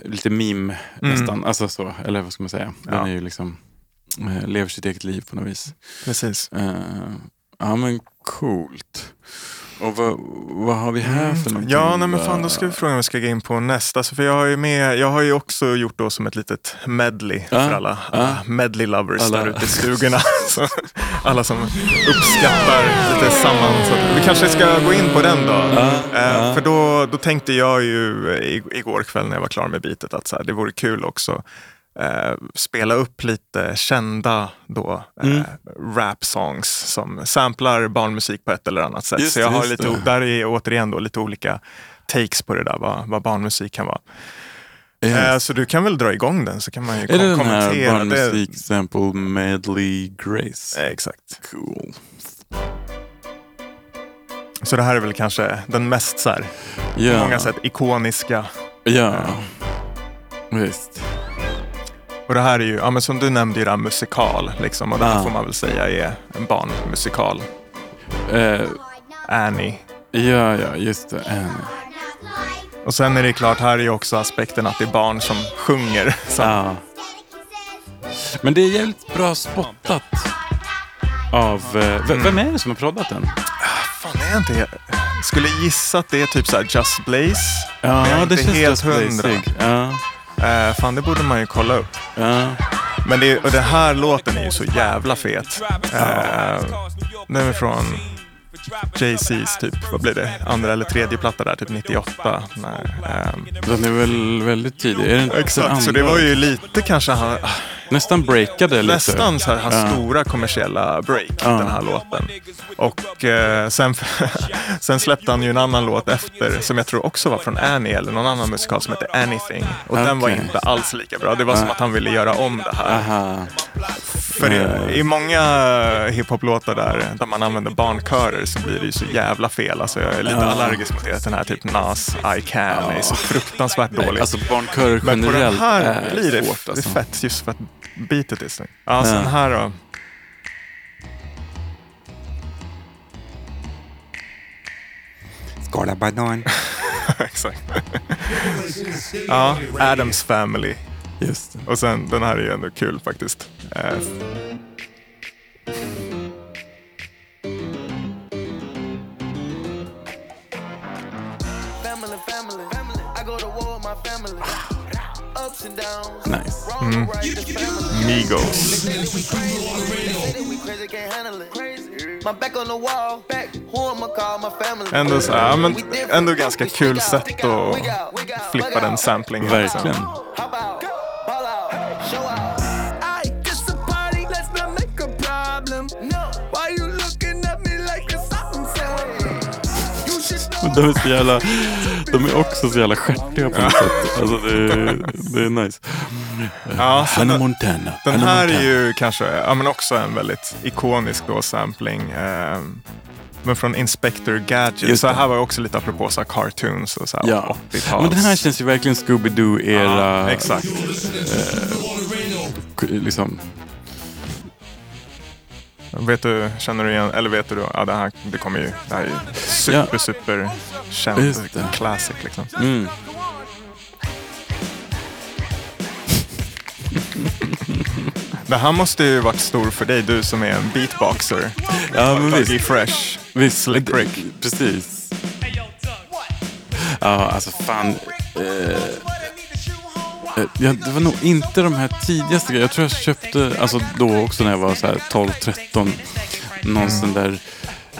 lite meme nästan. Alltså så, eller vad ska man säga. Den Mm. Ja. är ju liksom, eh, lever sitt eget liv på något vis. Precis. Eh, ja men coolt. Och vad, vad har vi här för någonting? Mm. Ja, nej, men fan, då ska vi fråga om vi ska gå in på nästa. Så för jag har ju med, jag har ju också gjort då som ett litet medley Ja, för alla, alla medley lovers Alla- där ute i stugorna. alla som uppskattar lite samman. Så vi kanske ska gå in på den då. Eh, För då, då tänkte jag ju igår kväll när jag var klar med bitet att så här, det vore kul också eh, spela upp lite kända då, eh, Mm. rap songs som samplar barnmusik på ett eller annat sätt. Just så jag har lite, det. där är återigen då lite olika takes på det där, vad, vad barnmusik kan vara. Yes. Eh, så du kan väl dra igång den så kan man ju är det kom- den här kommentera. barnmusik sample medley Grace? Eh, exakt. Cool. Så det här är väl kanske den mest så här, på Ja, många sätt ikoniska. ja. visst. Och det här är ju, ja, men som du nämnde, ju det här musikal. Liksom, och det här Ja. får man väl säga är en barnmusikal. Eh, Annie. ja, ja, just det. Annie. Och sen är det klart, här är ju också aspekten att det är barn som sjunger. Så, Ja. Men det är jävligt bra spottat. Av, eh, Mm. Vem är det som har proddat den? Fan, är jag inte... Skulle gissa att det är typ så här Just Blaze. Ja, det känns helt Just hundra. Ja, Eh, fan, det borde man ju kolla upp. ja. Men det, och den här låten är ju så jävla fet. Eh, den är från Jay-Z's typ, vad blir det, andra eller tredje platta där, typ 98. När, ehm, Den är väl väldigt tidig. Är det inte exakt, så det var ju lite kanske han, Nästan breakade lite. nästan så här, hans Ja. stora kommersiella break, Ja. den här låten. Och eh, sen, sen släppte han ju en annan låt efter, som jag tror också var från Annie, eller någon annan musikal som heter Anything. Och den var inte alls lika bra. Det var som att han ville göra om det här. Aha. För i, i många hiphop-låtar där, där man använder barnkörer så blir det ju så jävla fel. Alltså jag är lite Ja. allergisk mot det. Den här typ Nas, I can är så fruktansvärt dålig. Alltså barnkörer Men på den generellt här är blir det, svårt. Alltså. det är fett just för att beatet är snyggt. Ja, sen Ja. här då. Skala banan. Exakt. ja, Adams Family. Just det. Och sen den här är ju ändå kul faktiskt. Eh. Nice. Family. Migos. Ändå, så, ja, men ändå ganska kul sätt att flippa den samplingen. Verkligen. How De är så jävla, de är också så jävla stjärtiga på något sätt. Alltså det, är- det är nice. Ja, Hannah Montana. Den Hannah här är Montana. ju kanske ja, men också en väldigt ikonisk då sampling. Eh, men från Inspector Gadget. Just Så här var ju också lite apropå så här cartoons och så här Ja. 80-tals. Men den här känns ju verkligen Scooby-Doo-era. Ja, exakt. k- Liksom. Vet du, känner du igen, eller vet du ja det här, det kommer ju, det här är ju super, Ja. super känd classic liksom. Mm. Det här måste ju varit stor för dig, du som är en beatboxer. Ja, men visst. Fresh. visst. Precis. Ja, alltså fan. Eh, Eh, ja, det var nog inte de här tidigaste grejerna. Jag tror jag köpte, alltså då också när jag var så här 12-13, någon sån där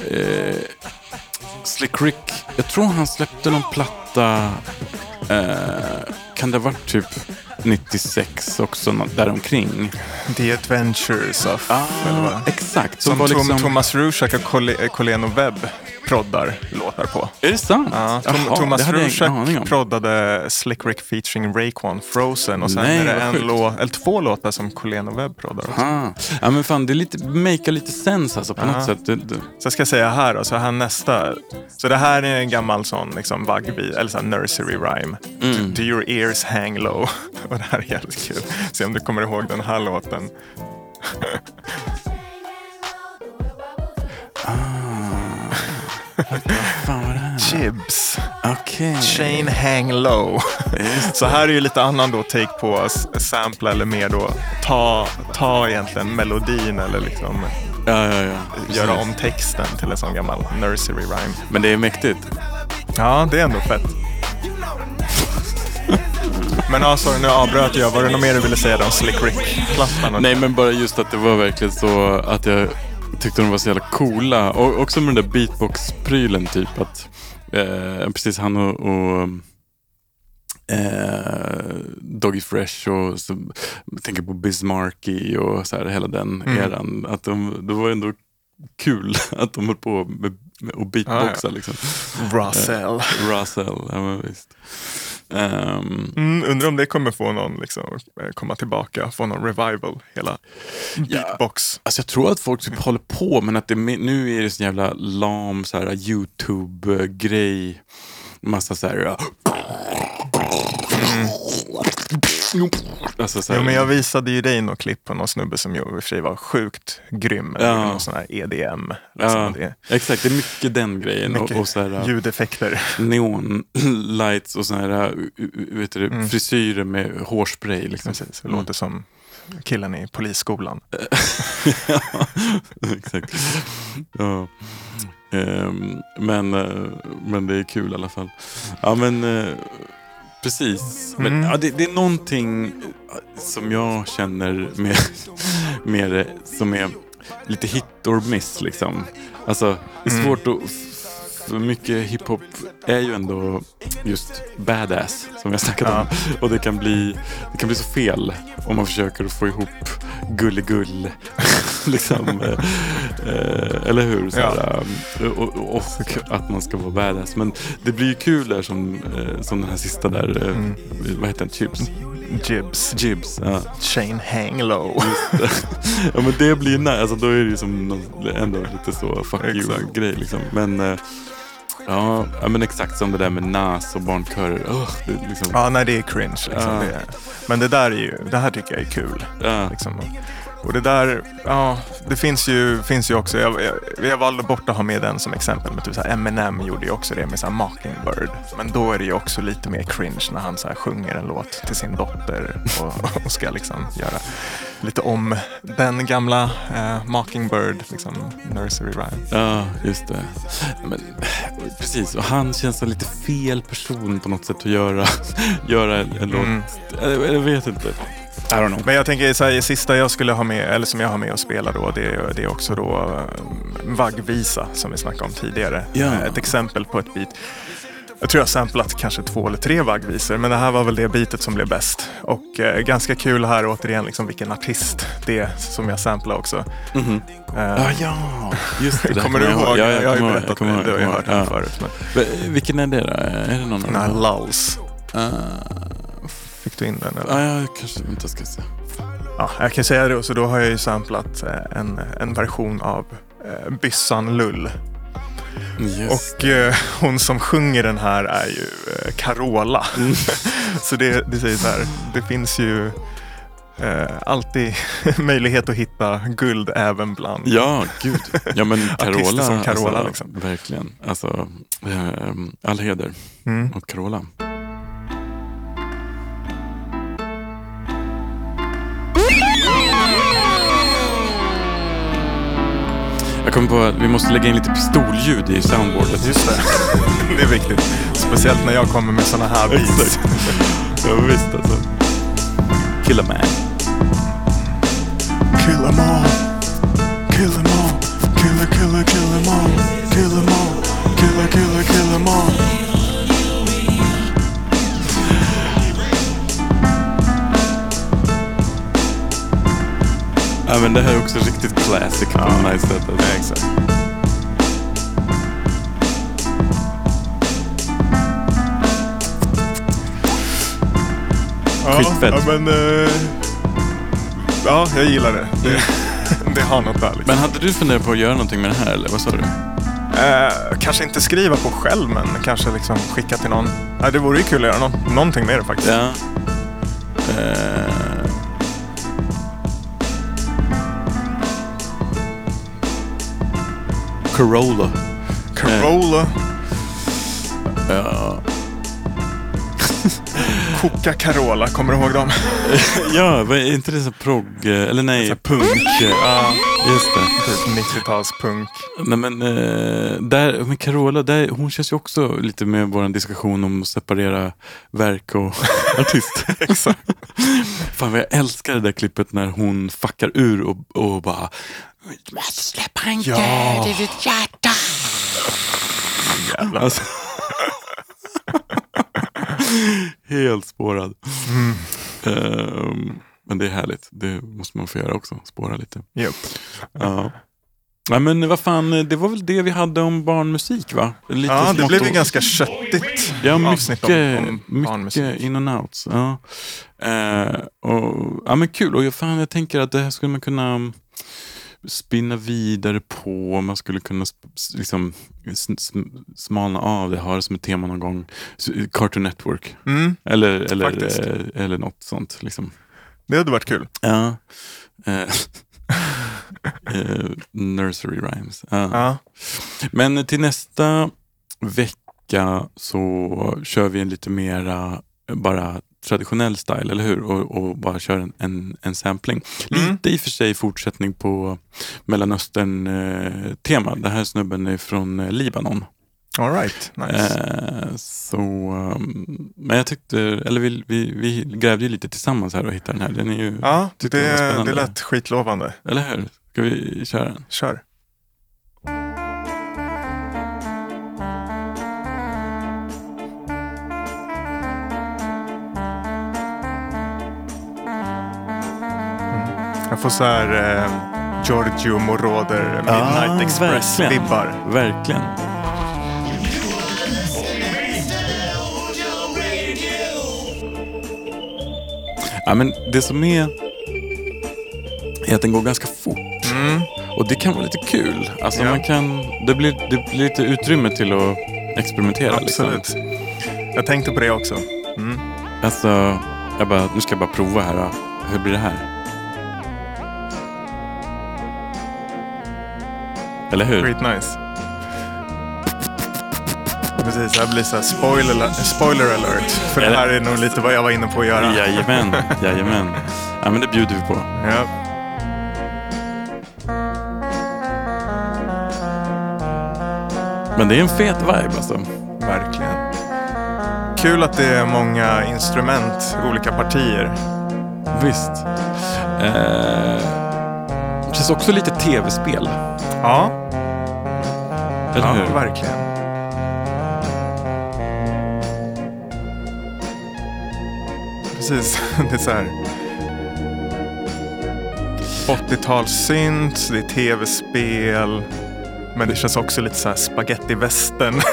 eh, Slick Rick. Jag tror han släppte någon platta, eh, kan det ha varit typ 96 också, däromkring. The Adventures of... vad? exakt. Som Tom, liksom- Thomas Rushak och Cole- Coleno Webb proddar låtar på. Är det sant? Ja, Tom, Jaha, Thomas Rushak om. proddade Slick Rick featuring Rayquan, Frozen och sen Nej, är det en låt, eller två låtar som Coleno Webb proddar också. Ah. Ja men fan, det är lite, make lite sens alltså på Ja. något sätt. Det, det, Så jag ska säga här då, så här nästa. Så det här är en gammal sån liksom vaggbi, eller så nursery rhyme. Mm. Do, do your ears hang low? Och det här är jävligt kul. Se om du kommer ihåg den här låten. fan vad det här? Jibs. Okej. Chain hang low. Så här är ju lite annan då take på sample eller mer då ta, ta egentligen melodin eller liksom Ja, ja, ja. göra om texten till en sån gammal nursery rhyme. Men det är mäktigt. Ja, det är ändå fett. Men ja, sorry, nu avbröt jag. Var det något mer du ville säga om Slick Rick-plattan? Nej men bara just att det var verkligen så att jag tyckte de var så jävla coola. Och också med den där beatbox-prylen typ. Att, eh, precis han och, och eh, Doggy Fresh och så, tänker på Bismarcky och så här, hela den Mm. eran. Att de, det var ändå kul att de höll på med, med och beatboxa Ja, liksom. Russell. Russell, ja men visst. Ehm, Mm, undrar om det kommer få någon liksom, eh, komma tillbaka, få någon revival, hela beatbox. Alltså jag tror att folk typ håller på men att det, nu är det så jävla lam så här YouTube-grej. Massa så här... Alltså Jo, men jag visade ju dig något klipp på någon snubbe som ju i och för sig var sjukt grym. Ja. Någon sån här EDM. Liksom ja, det, exakt, det är mycket den grejen. mycket och, och så här, ljudeffekter. neon lights och så här, uh, vet du, frisyrer med hårspray. Liksom. Precis, det låter som killen i polisskolan. ja, exakt. Ja. Ehm, men, eh, men det är kul i alla fall. Ja men eh, precis. Men, Mm. ja, det, det är någonting eh, som jag känner med, med det som är lite hit or miss liksom. Alltså det är Mm. svårt att för mycket hiphop är ju ändå just badass som jag snackat om. Och det kan, bli, det kan bli så fel om man försöker få ihop gulligull. liksom, eh, eh, eller hur? Så här, eh, och, och, att man ska vara badass. Men det blir ju kul där som, eh, som den här sista där, eh, vad heter den? Chips? Jibs. Jibs. Ja. Chain hang low. ja men det blir nice, alltså då är det ju som någon- ändå lite så fuck you-grej liksom. Men ja, men exakt som det där med Nas och barnkörer. Är liksom, Ja, nej det är cringe. Liksom. Ja. Det är. Men det där är ju, det här tycker jag är kul. ja. Liksom. Och det där, ja, det finns ju, finns ju också, jag, jag, jag valde bort att ha med den som exempel, men typ så här, Eminem gjorde ju också det med så här Mockingbird. Men då är det ju också lite mer cringe när han så här sjunger en låt till sin dotter och, och ska liksom göra lite om den gamla eh, Mockingbird, liksom nursery rhyme. Ja, just det. Men, precis, och han känns som lite fel person på något sätt att göra, göra en, en låt. Mm. Jag, jag vet inte. I don't know. Men jag tänker så här, det sista jag skulle ha med, eller som jag har med och spela då, det, är- det är också då eh, vaggvisa som vi snackade om tidigare. Ja. Eh, Ett exempel på ett beat. Jag tror jag har samplat kanske två eller tre vaggvisor, men det här var väl det bitet som blev bäst. Och eh, ganska kul här återigen, liksom vilken artist det är som jag samplar också. Mhm. Eh, Ja, ja, just det. det kommer du jag ihåg? Ja, jag, jag har ju berättat jag det, du har ju jag hört den ihåg. förut. Men, Vilken är det då? Är det någon den här? Lulls, Ah, fick du in den? Eller? Ja, jag kanske inte ska se. Ja, jag kan säga det, så då har jag ju samplat eh, en, en version av eh, Byssan Lull. Yes. Och eh, hon som sjunger den här är ju eh, Carola. Mm. så det, det säger så här, det finns ju eh, alltid möjlighet att hitta guld även bland Ja, gud. Ja, men Carola. som Carola, alltså, liksom. Verkligen. Alltså, eh, all heder Mm. åt Carola. Jag kommer på att vi måste lägga in lite pistolljud i soundboardet. Just det. det är viktigt. Speciellt när jag kommer med såna här beats. Ja, visst alltså. Kill a man. Kill them all. Kill them all. Killa, killa, kill them all. Kill them all. Killa, killa, kill them all. Ja, men det här är också riktigt classic på Ja. nice sätt. Alltså. Exakt. Ja, Skitfett. Ja, men... eh, ja, jag gillar det. Det, det har något där liksom. Men hade du funderat på att göra någonting med det här eller vad sa du? Eh, kanske inte skriva på själv, men kanske liksom skicka till någon. Ja, det vore ju kul att göra nå- någonting med det faktiskt. Ja. Eh. Corolla. Corolla, Ja. Coca Carola, kommer du ihåg dem? ja, är inte det så progg? Eller nej, Så punk. Ja, just det. Typ 90-talspunk. Nej men, eh, där, men Carola, där, hon känns ju också lite med vår diskussion om att separera verk och artist. Exakt. Fan vad jag älskar det där klippet när hon fuckar ur och, och bara Du måste släppa en Ja. död i ditt hjärta. Alltså. Helt spårad. Ehm, men det är härligt. Det måste man få göra också. Spåra lite. Japp. Ja. Ja, men vad fan, det var väl det vi hade om barnmusik va? Lite Ja, det blev ju och- ganska köttigt Ja, mycket, om, om barnmusik. mycket in and outs. Ja. Eh, och, ja, men kul. Och jag, fan, jag tänker att det här skulle man kunna mm, spinna vidare på. Man skulle kunna liksom, smalna av det, ha det som ett tema någon gång. Cartoon Network. Mm, Eller, eller, Faktiskt. eh, eller något sånt. Liksom. det hade varit kul. Ja. Eh, eh, nursery rhymes. Ja. Ja. Men till nästa vecka så kör vi en lite mera bara traditionell style, eller hur? Och, och bara kör en, en, en sampling. Mm. Lite i och för sig fortsättning på Mellanöstern-tema. Den här snubben är från eh, Libanon. All right, nice. Eh, så, um, men jag tyckte, eller vi, vi, vi grävde ju lite tillsammans här och hittade den här. Den är ju, ja, det, det lät skitlovande. eller hur? Ska vi köra den? Kör. Jag får så här eh, Giorgio Moroder Midnight Ah, Express-vibbar. Verkligen. Ja, men det som är, är att den går ganska fort. Mm. Och det kan vara lite kul. Alltså Ja. man kan, det, blir, det blir lite utrymme till att experimentera. Absolut. Liksom. Jag tänkte på det också. Mm. Alltså, jag bara, nu ska jag bara prova här. Hur blir det här? Eller hur? Skitnice. Precis, det här blir så här spoiler, spoiler alert. För det här är nog lite vad jag var inne på att göra. Jajamän, jajamän. Ja, men det bjuder vi på. Ja. Men det är en fet vibe alltså. Verkligen. Kul att det är många instrument, olika partier. Visst. Eh, känns också lite tv-spel. Ja, Eller ja hur? verkligen. Precis, det är så här. 80-talssynt, det är tv-spel. Men det känns också lite så här spaghetti-västern.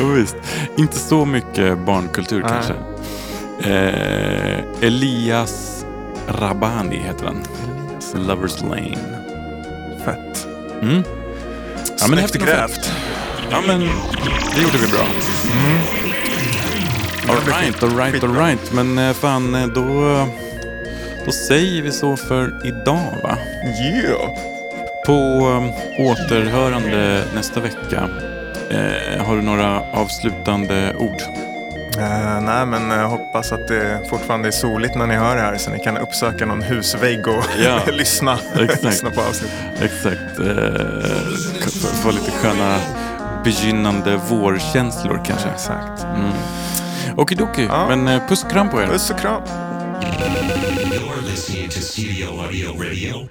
Jo, visst. Inte så mycket barnkultur Nej. kanske. Eh, Elias Rabani heter han. Lovers Lane. Fett. Mm. Ja, men häftigt. grävt. Ja, men det gjorde vi bra. All blir right, all right, all skitbra. right. Men eh, fan, eh, då, då säger vi så för idag va? Yeah. På um, återhörande nästa vecka. Eh, har du några avslutande ord? Eh, nej, men jag hoppas att det fortfarande är soligt när ni hör det här så ni kan uppsöka någon husvägg och Ja. lyssna, lyssna på avsnittet. Exakt. Eh, få- lite sköna begynnande vårkänslor kanske. Exakt. Mm. Okidoki, Ja. men eh, puss och kram på er. Puss och kram. You're listening to Studio Audio Radio.